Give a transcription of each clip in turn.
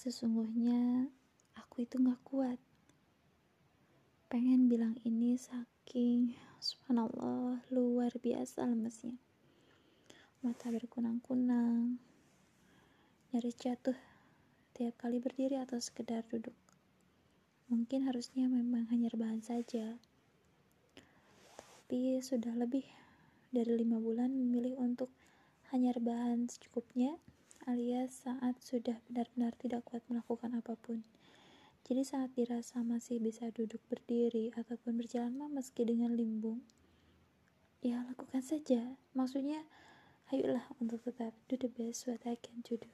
Sesungguhnya aku itu gak kuat. Pengen bilang ini saking subhanallah luar biasa lemesnya. Mata berkunang-kunang, nyaris jatuh tiap kali berdiri atau sekedar duduk. Mungkin harusnya memang hanya rebahan saja. Tapi sudah lebih dari lima bulan memilih untuk hanya rebahan secukupnya alias saat sudah benar-benar tidak kuat melakukan apa pun. Jadi saat dirasa masih bisa duduk berdiri ataupun berjalan meski dengan limbung, ya lakukan saja. Maksudnya, ayolah untuk tetap do the best what I can to do.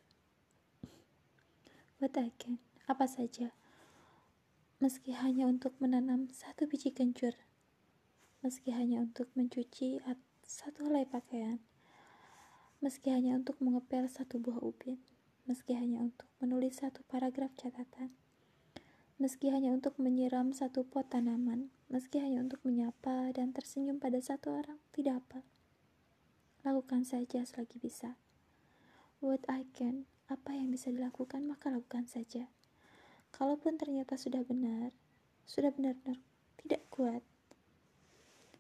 What I can, apa saja. Meski hanya untuk menanam satu biji kencur, meski hanya untuk mencuci satu helai pakaian, meski hanya untuk mengepel satu buah ubin, meski hanya untuk menulis satu paragraf catatan, meski hanya untuk menyiram satu pot tanaman, meski hanya untuk menyapa dan tersenyum pada satu orang, tidak apa. Lakukan saja selagi bisa. What I can, apa yang bisa dilakukan, maka lakukan saja. Kalaupun ternyata sudah benar, sudah benar-benar tidak kuat,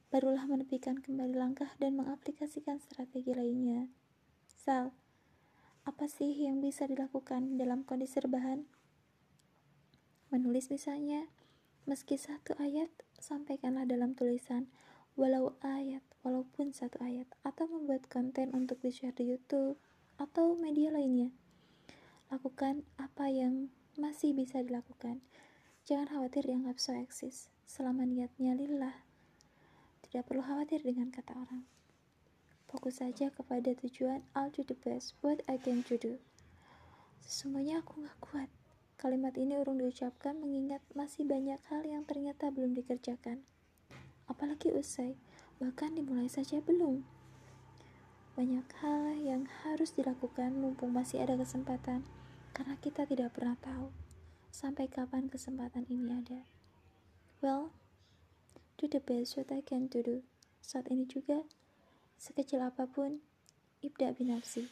barulah menepikan kembali langkah dan mengaplikasikan strategi lainnya. Apa sih yang bisa dilakukan dalam kondisi rebahan? Menulis misalnya, meski satu ayat, sampaikanlah dalam tulisan, walau ayat, walaupun satu ayat, atau membuat konten untuk di-share di YouTube, atau media lainnya. Lakukan apa yang masih bisa dilakukan. Jangan khawatir dianggap so eksis, selama niatnya lillah. Tidak perlu khawatir dengan kata orang. Fokus saja kepada tujuan I'll do the best what I can to do. Sesungguhnya aku gak kuat. Kalimat ini urung diucapkan mengingat masih banyak hal yang ternyata belum dikerjakan. Apalagi usai, bahkan dimulai saja belum. Banyak hal yang harus dilakukan mumpung masih ada kesempatan, karena kita tidak pernah tahu sampai kapan kesempatan ini ada. Well, do the best what I can to do. Saat ini juga, Sekecil apa pun, ibda binafsi.